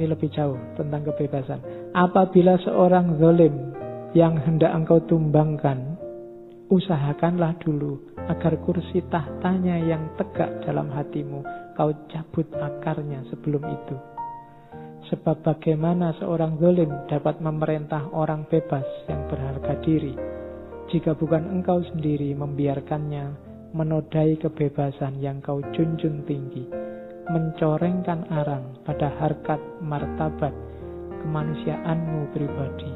ini lebih jauh tentang kebebasan. Apabila seorang zalim yang hendak engkau tumbangkan, usahakanlah dulu agar kursi tahtanya yang tegak dalam hatimu kau cabut akarnya sebelum itu. Sebab bagaimana seorang zalim dapat memerintah orang bebas yang berharga diri jika bukan engkau sendiri membiarkannya menodai kebebasan yang kau junjung tinggi, mencorengkan arang pada harkat martabat kemanusiaanmu pribadi.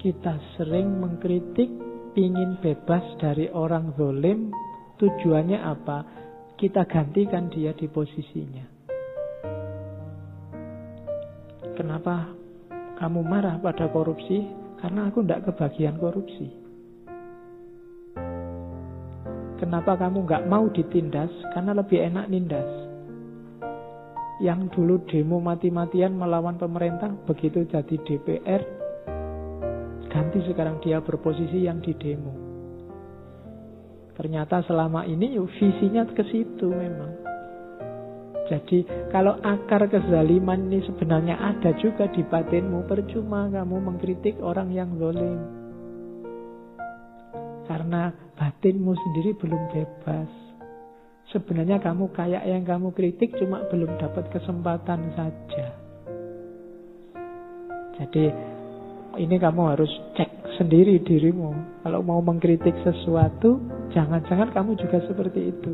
Kita sering mengkritik ingin bebas dari orang zolim, tujuannya apa? Kita gantikan dia di posisinya. Kenapa kamu marah pada korupsi? Karena aku tidak kebagian korupsi. Kenapa kamu nggak mau ditindas? Karena lebih enak nindas. Yang dulu demo mati-matian melawan pemerintah, begitu jadi DPR, ganti sekarang dia berposisi yang di demo. Ternyata selama ini visinya ke situ memang. Jadi kalau akar kezaliman ini sebenarnya ada juga di batinmu, percuma kamu mengkritik orang yang zolim. Karena batinmu sendiri belum bebas. Sebenarnya kamu kayak yang kamu kritik cuma belum dapat kesempatan saja. Jadi ini kamu harus cek sendiri dirimu. Kalau mau mengkritik sesuatu, jangan-jangan kamu juga seperti itu.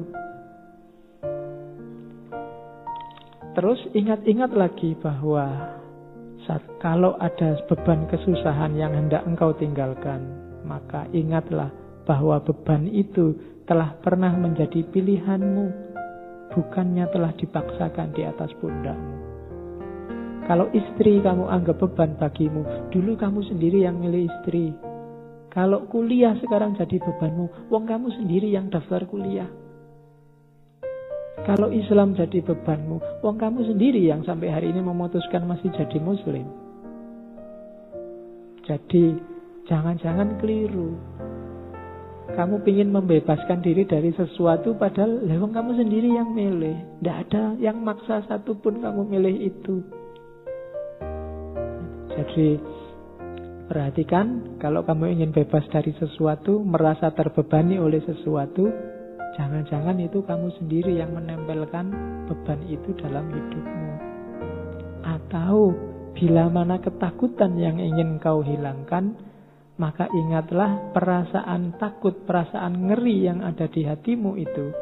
Terus ingat-ingat lagi bahwa saat kalau ada beban kesusahan yang hendak engkau tinggalkan, maka ingatlah bahwa beban itu telah pernah menjadi pilihanmu, bukannya telah dipaksakan di atas pundakmu. Kalau istri kamu anggap beban bagimu, dulu kamu sendiri yang milih istri. Kalau kuliah sekarang jadi bebanmu, wong kamu sendiri yang daftar kuliah. Kalau Islam jadi bebanmu, wong kamu sendiri yang sampai hari ini memutuskan masih jadi muslim. Jadi jangan-jangan keliru. Kamu ingin membebaskan diri dari sesuatu padahal lewong kamu sendiri yang milih. Tidak ada yang maksa satupun kamu milih itu. Jadi perhatikan kalau kamu ingin bebas dari sesuatu, merasa terbebani oleh sesuatu, jangan-jangan itu kamu sendiri yang menempelkan beban itu dalam hidupmu. Atau bila mana ketakutan yang ingin kau hilangkan, maka ingatlah perasaan takut, perasaan ngeri yang ada di hatimu itu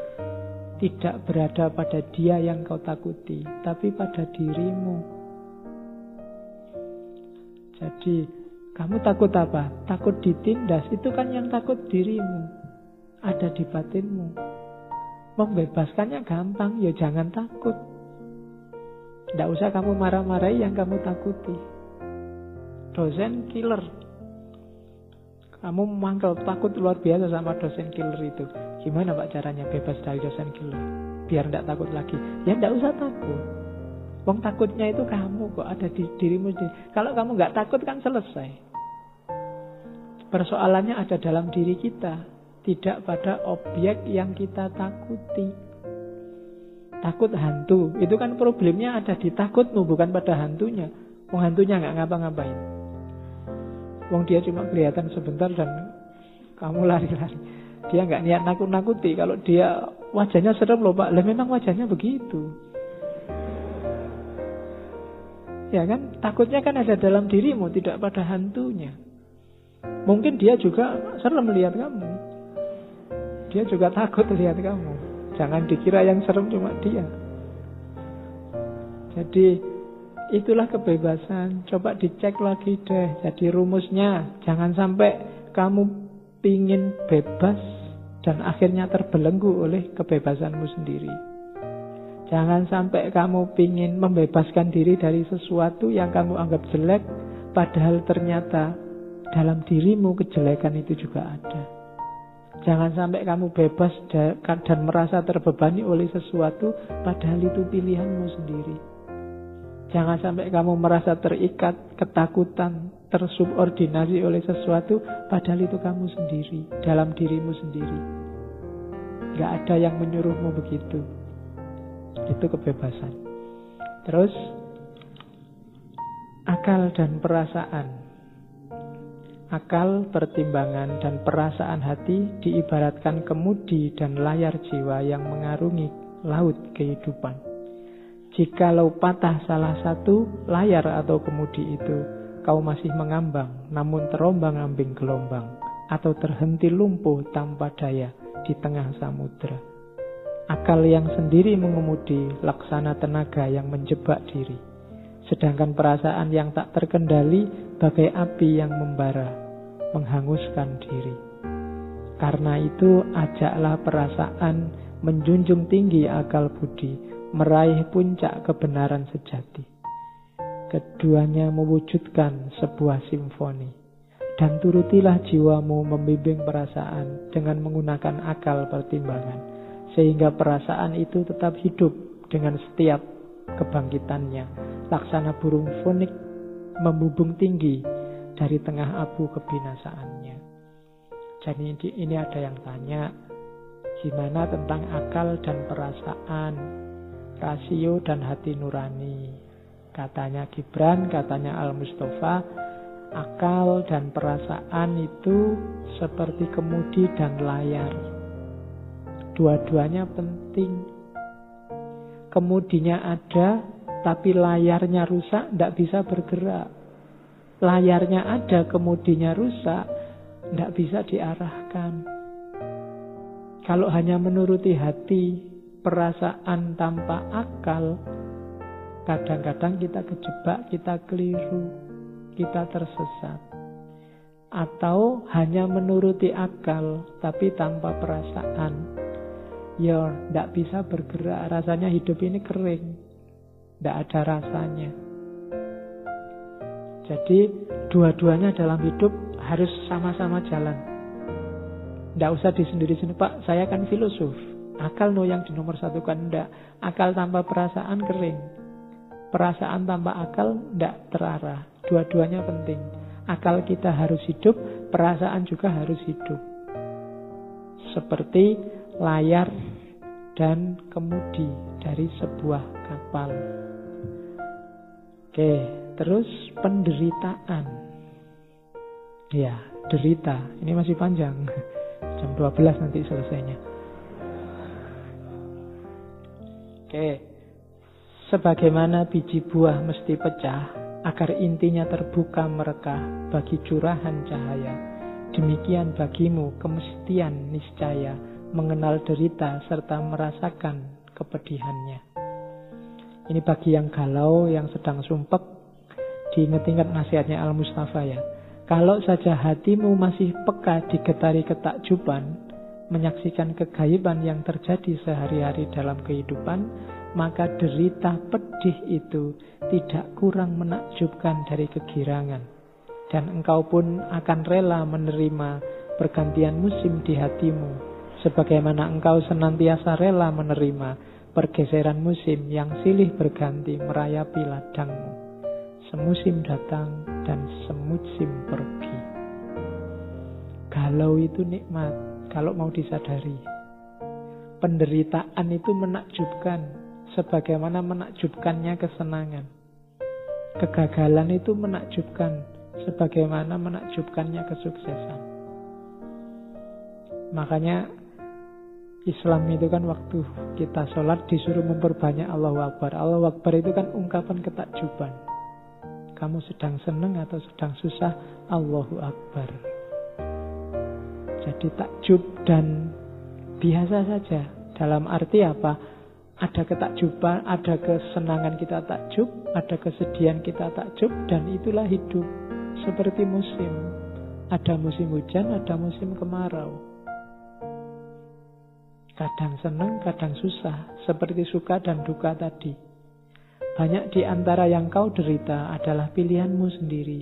tidak berada pada dia yang kau takuti, tapi pada dirimu. Jadi, kamu takut apa? Takut ditindas, itu kan yang takut dirimu. Ada di batinmu. Membebaskannya gampang, ya jangan takut. Tidak usah kamu marah-marahi yang kamu takuti. Dosen killer, kamu mangkel takut luar biasa sama dosen killer itu. Gimana Pak caranya bebas dari dosen killer? Biar tidak takut lagi. Ya tidak usah takut. Wong takutnya itu kamu kok ada di dirimu sendiri. Kalau kamu nggak takut kan selesai. Persoalannya ada dalam diri kita, tidak pada objek yang kita takuti. Takut hantu, itu kan problemnya ada di takutmu bukan pada hantunya. Wong hantunya nggak ngapa-ngapain. Wong dia cuma kelihatan sebentar dan kamu lari-lari. Dia nggak niat nakut-nakuti. Kalau dia wajahnya serem loh pak, lah memang wajahnya begitu. Ya kan, takutnya kan ada dalam dirimu, tidak pada hantunya. Mungkin dia juga serem melihat kamu. Dia juga takut lihat kamu. Jangan dikira yang serem cuma dia. Jadi Itulah kebebasan. Coba dicek lagi deh. Jadi rumusnya jangan sampai kamu pingin bebas dan akhirnya terbelenggu oleh kebebasanmu sendiri. Jangan sampai kamu pingin membebaskan diri dari sesuatu yang kamu anggap jelek, padahal ternyata dalam dirimu kejelekan itu juga ada. Jangan sampai kamu bebas dan merasa terbebani oleh sesuatu, padahal itu pilihanmu sendiri. Jangan sampai kamu merasa terikat, ketakutan, tersubordinasi oleh sesuatu, padahal itu kamu sendiri, dalam dirimu sendiri. Gak ada yang menyuruhmu begitu. Itu kebebasan. Terus, Akal dan perasaan. Akal, pertimbangan, dan perasaan hati diibaratkan kemudi dan layar jiwa yang mengarungi laut kehidupan. Jikalau patah salah satu layar atau kemudi itu, kau masih mengambang, namun terombang-ambing gelombang, atau terhenti lumpuh tanpa daya di tengah samudera. Akal yang sendiri mengemudi laksana tenaga yang menjebak diri. Sedangkan perasaan yang tak terkendali bagai api yang membara menghanguskan diri. Karena itu, ajaklah perasaan menjunjung tinggi akal budi, meraih puncak kebenaran sejati. Keduanya mewujudkan sebuah simfoni. Dan turutilah jiwamu membimbing perasaan dengan menggunakan akal pertimbangan. Sehingga perasaan itu tetap hidup dengan setiap kebangkitannya. Laksana burung fonik membubung tinggi dari tengah abu kebinasaannya. Jadi ini ada yang tanya, gimana tentang akal dan perasaan, rasio dan hati nurani. Katanya Gibran, katanya Al-Mustafa, akal dan perasaan itu seperti kemudi dan layar. Dua-duanya penting. Kemudinya ada, tapi layarnya rusak, tidak bisa bergerak layarnya ada, kemudinya rusak, tidak bisa diarahkan. Kalau hanya menuruti hati, perasaan tanpa akal, kadang-kadang kita kejebak, kita keliru, kita tersesat. Atau hanya menuruti akal, tapi tanpa perasaan. Ya, tidak bisa bergerak, rasanya hidup ini kering. Tidak ada rasanya. Jadi dua-duanya dalam hidup harus sama-sama jalan. Tidak usah disendiri-sendiri, Pak, saya kan filosof. Akal no yang satu kan tidak. Akal tanpa perasaan kering. Perasaan tanpa akal tidak terarah. Dua-duanya penting. Akal kita harus hidup, perasaan juga harus hidup. Seperti layar dan kemudi dari sebuah kapal. Oke, Terus penderitaan. Ya, derita. Ini masih panjang. Jam 12 nanti selesainya. Oke. Sebagaimana biji buah mesti pecah agar intinya terbuka mereka bagi curahan cahaya. Demikian bagimu kemestian niscaya mengenal derita serta merasakan kepedihannya. Ini bagi yang galau, yang sedang sumpek, Diingat-ingat nasihatnya Al-Mustafa ya. Kalau saja hatimu masih peka digetari ketakjuban, menyaksikan kegaiban yang terjadi sehari-hari dalam kehidupan, maka derita pedih itu tidak kurang menakjubkan dari kegirangan. Dan engkau pun akan rela menerima pergantian musim di hatimu, sebagaimana engkau senantiasa rela menerima pergeseran musim yang silih berganti merayapi ladangmu. Semusim datang dan semusim pergi. Galau itu nikmat kalau mau disadari. Penderitaan itu menakjubkan sebagaimana menakjubkannya kesenangan. Kegagalan itu menakjubkan sebagaimana menakjubkannya kesuksesan. Makanya Islam itu kan waktu kita sholat disuruh memperbanyak Allahu Akbar. Allahu Akbar itu kan ungkapan ketakjuban kamu sedang senang atau sedang susah, Allahu Akbar. Jadi takjub dan biasa saja. Dalam arti apa? Ada ketakjuban, ada kesenangan kita takjub, ada kesedihan kita takjub, dan itulah hidup. Seperti musim. Ada musim hujan, ada musim kemarau. Kadang senang, kadang susah. Seperti suka dan duka tadi. Banyak di antara yang kau derita adalah pilihanmu sendiri.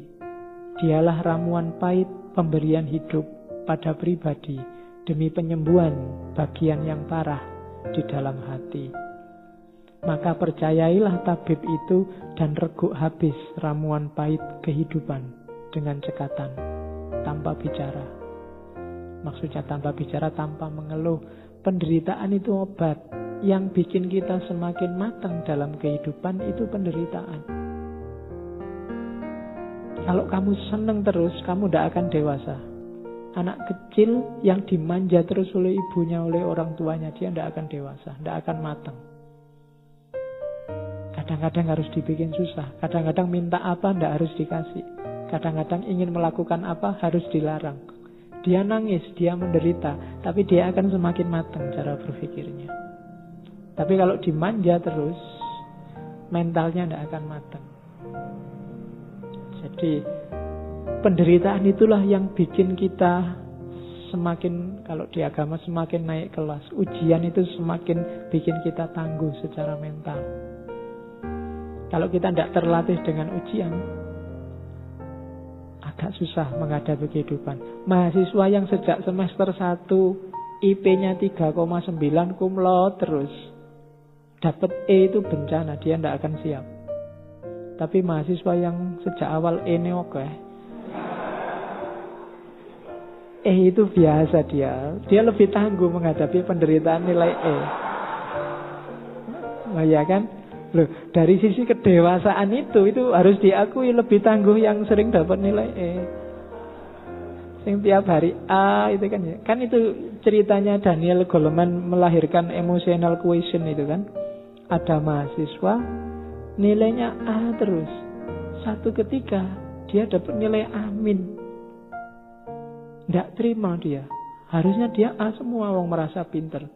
Dialah ramuan pahit pemberian hidup pada pribadi demi penyembuhan bagian yang parah di dalam hati. Maka percayailah tabib itu dan reguk habis ramuan pahit kehidupan dengan cekatan, tanpa bicara. Maksudnya tanpa bicara, tanpa mengeluh. Penderitaan itu obat, yang bikin kita semakin matang dalam kehidupan itu penderitaan. Kalau kamu seneng terus, kamu tidak akan dewasa. Anak kecil yang dimanja terus oleh ibunya, oleh orang tuanya, dia tidak akan dewasa, tidak akan matang. Kadang-kadang harus dibikin susah, kadang-kadang minta apa tidak harus dikasih. Kadang-kadang ingin melakukan apa harus dilarang. Dia nangis, dia menderita, tapi dia akan semakin matang cara berpikirnya. Tapi kalau dimanja terus, mentalnya tidak akan matang. Jadi penderitaan itulah yang bikin kita semakin kalau di agama semakin naik kelas. Ujian itu semakin bikin kita tangguh secara mental. Kalau kita tidak terlatih dengan ujian, agak susah menghadapi kehidupan. Mahasiswa yang sejak semester 1 IP-nya 3,9 kumlo terus dapat E itu bencana, dia tidak akan siap. Tapi mahasiswa yang sejak awal E ini oke. E itu biasa dia. Dia lebih tangguh menghadapi penderitaan nilai E. Oh ya kan? Loh, dari sisi kedewasaan itu itu harus diakui lebih tangguh yang sering dapat nilai E. Sing tiap hari A itu kan ya. Kan itu ceritanya Daniel Goleman melahirkan emotional question itu kan. Ada mahasiswa nilainya A terus. Satu ketika dia dapat nilai amin. Tidak terima dia. Harusnya dia A semua orang merasa pinter.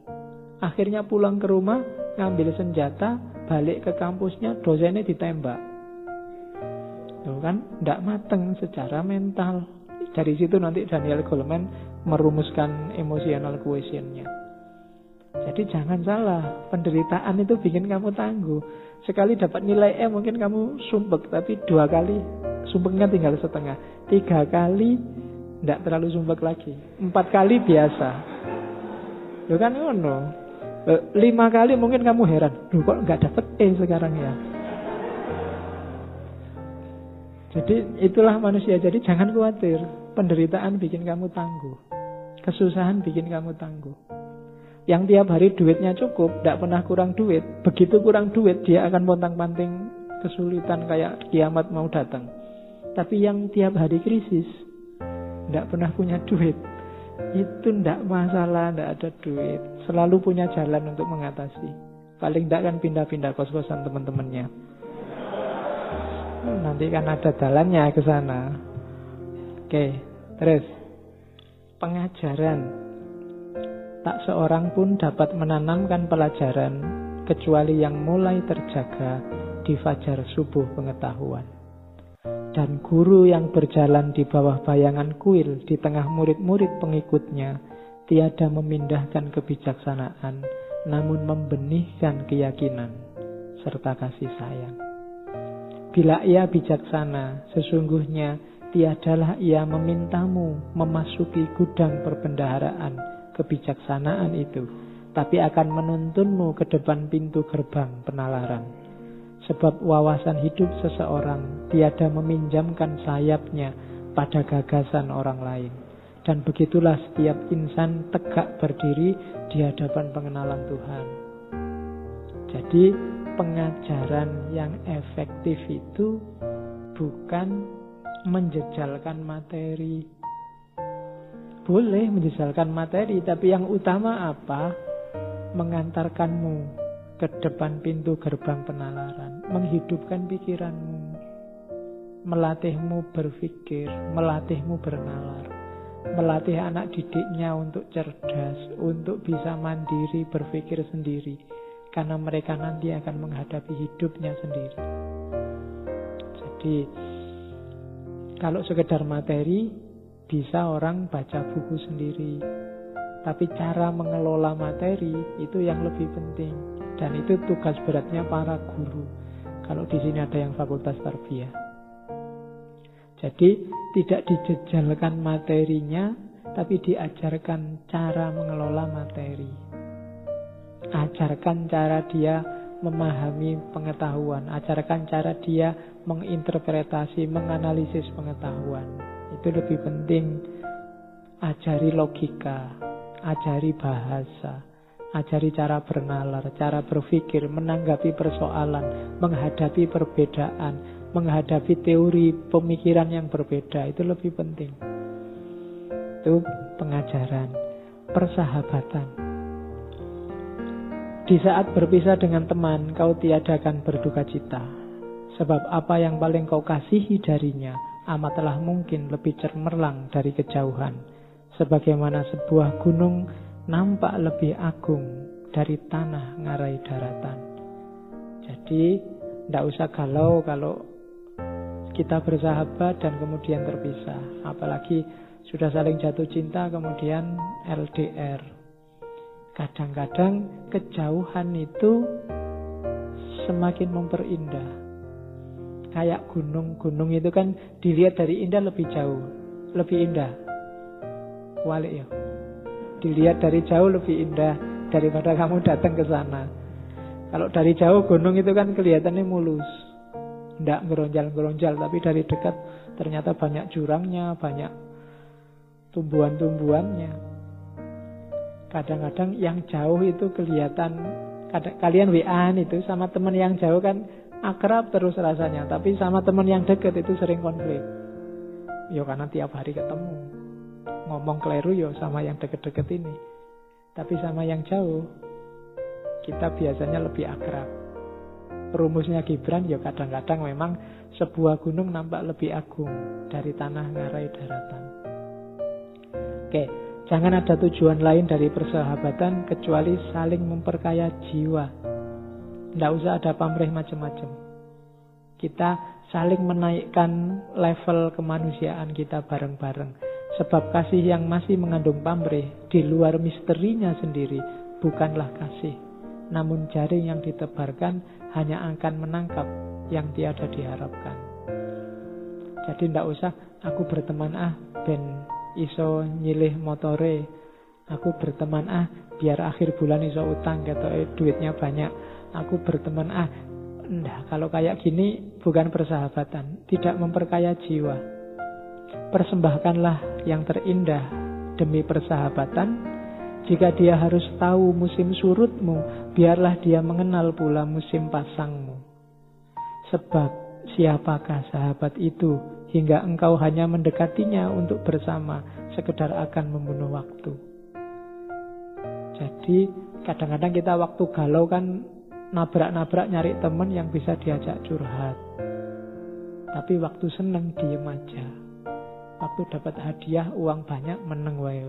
Akhirnya pulang ke rumah ngambil senjata balik ke kampusnya dosennya ditembak. Tuh kan, tidak mateng secara mental. Dari situ nanti Daniel Goleman merumuskan emotional questionnya. Jadi jangan salah, penderitaan itu bikin kamu tangguh. Sekali dapat nilai E mungkin kamu sumpek, tapi dua kali sumpeknya tinggal setengah. Tiga kali tidak terlalu sumpek lagi. Empat kali biasa. Itu kan ngono. Eh, lima kali mungkin kamu heran, Duh kok nggak dapet E sekarang ya. Jadi itulah manusia. Jadi jangan khawatir. Penderitaan bikin kamu tangguh. Kesusahan bikin kamu tangguh. Yang tiap hari duitnya cukup, tidak pernah kurang duit. Begitu kurang duit, dia akan pontang-panting kesulitan kayak kiamat mau datang. Tapi yang tiap hari krisis, tidak pernah punya duit, itu tidak masalah, tidak ada duit. Selalu punya jalan untuk mengatasi. Paling tidak kan pindah-pindah kos-kosan teman-temannya. Nanti kan ada jalannya ke sana. Oke, terus pengajaran. Tak seorang pun dapat menanamkan pelajaran kecuali yang mulai terjaga di fajar subuh pengetahuan dan guru yang berjalan di bawah bayangan kuil di tengah murid-murid pengikutnya tiada memindahkan kebijaksanaan namun membenihkan keyakinan serta kasih sayang. Bila ia bijaksana, sesungguhnya tiadalah ia memintamu memasuki gudang perbendaharaan kebijaksanaan itu, tapi akan menuntunmu ke depan pintu gerbang penalaran. Sebab wawasan hidup seseorang tiada meminjamkan sayapnya pada gagasan orang lain. Dan begitulah setiap insan tegak berdiri di hadapan pengenalan Tuhan. Jadi pengajaran yang efektif itu bukan menjejalkan materi. Boleh menjejalkan materi, tapi yang utama apa? Mengantarkanmu ke depan pintu gerbang penalaran, menghidupkan pikiranmu, melatihmu berpikir, melatihmu bernalar, melatih anak didiknya untuk cerdas, untuk bisa mandiri berpikir sendiri, karena mereka nanti akan menghadapi hidupnya sendiri. Jadi, kalau sekedar materi, bisa orang baca buku sendiri, tapi cara mengelola materi itu yang lebih penting. Dan itu tugas beratnya para guru. Kalau di sini ada yang fakultas tarbiyah. Jadi tidak dijejalkan materinya, tapi diajarkan cara mengelola materi. Ajarkan cara dia memahami pengetahuan, ajarkan cara dia menginterpretasi, menganalisis pengetahuan. Itu lebih penting. Ajari logika, ajari bahasa, Ajari cara bernalar, cara berpikir, menanggapi persoalan, menghadapi perbedaan, menghadapi teori pemikiran yang berbeda. Itu lebih penting. Itu pengajaran, persahabatan. Di saat berpisah dengan teman, kau tiadakan berduka cita. Sebab apa yang paling kau kasihi darinya amatlah mungkin lebih cermerlang dari kejauhan. Sebagaimana sebuah gunung nampak lebih agung dari tanah ngarai daratan. Jadi, tidak usah galau kalau kita bersahabat dan kemudian terpisah. Apalagi sudah saling jatuh cinta kemudian LDR. Kadang-kadang kejauhan itu semakin memperindah kayak gunung. Gunung itu kan dilihat dari indah lebih jauh, lebih indah. Walik ya. Dilihat dari jauh lebih indah daripada kamu datang ke sana. Kalau dari jauh gunung itu kan kelihatannya mulus. Tidak geronjal-geronjal, tapi dari dekat ternyata banyak jurangnya, banyak tumbuhan-tumbuhannya. Kadang-kadang yang jauh itu kelihatan kalian WA itu sama teman yang jauh kan akrab terus rasanya, tapi sama teman yang deket itu sering konflik. Ya karena tiap hari ketemu. Ngomong keliru ya sama yang deket-deket ini. Tapi sama yang jauh, kita biasanya lebih akrab. Rumusnya Gibran ya kadang-kadang memang sebuah gunung nampak lebih agung dari tanah ngarai daratan. Oke, jangan ada tujuan lain dari persahabatan kecuali saling memperkaya jiwa tidak usah ada pamrih macam-macam. Kita saling menaikkan level kemanusiaan kita bareng-bareng. Sebab kasih yang masih mengandung pamrih di luar misterinya sendiri bukanlah kasih. Namun jaring yang ditebarkan hanya akan menangkap yang tiada diharapkan. Jadi tidak usah aku berteman ah ben iso nyilih motore. Aku berteman ah biar akhir bulan iso utang gitu eh, duitnya banyak aku berteman ah Nah, kalau kayak gini bukan persahabatan, tidak memperkaya jiwa. Persembahkanlah yang terindah demi persahabatan. Jika dia harus tahu musim surutmu, biarlah dia mengenal pula musim pasangmu. Sebab siapakah sahabat itu hingga engkau hanya mendekatinya untuk bersama, sekedar akan membunuh waktu. Jadi kadang-kadang kita waktu galau kan nabrak-nabrak nyari temen yang bisa diajak curhat. Tapi waktu seneng diem aja. Waktu dapat hadiah uang banyak meneng wae.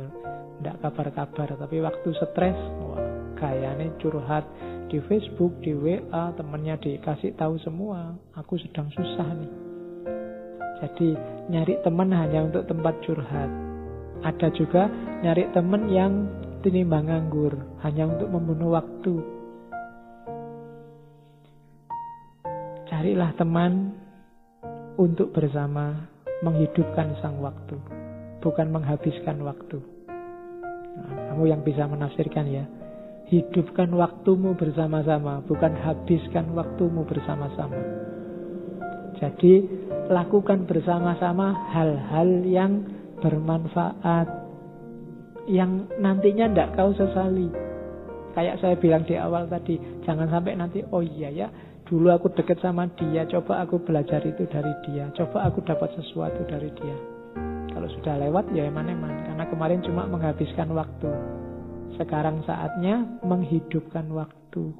Ndak kabar-kabar, tapi waktu stres wah gayane curhat di Facebook, di WA, temennya dikasih tahu semua, aku sedang susah nih. Jadi nyari teman hanya untuk tempat curhat. Ada juga nyari teman yang tinimbang nganggur, hanya untuk membunuh waktu Carilah teman untuk bersama menghidupkan sang waktu, bukan menghabiskan waktu. Nah, kamu yang bisa menafsirkan ya. Hidupkan waktumu bersama-sama, bukan habiskan waktumu bersama-sama. Jadi, lakukan bersama-sama hal-hal yang bermanfaat, yang nantinya tidak kau sesali. Kayak saya bilang di awal tadi, jangan sampai nanti, oh iya ya, Dulu aku deket sama dia, coba aku belajar itu dari dia, coba aku dapat sesuatu dari dia. Kalau sudah lewat ya eman-eman, karena kemarin cuma menghabiskan waktu. Sekarang saatnya menghidupkan waktu.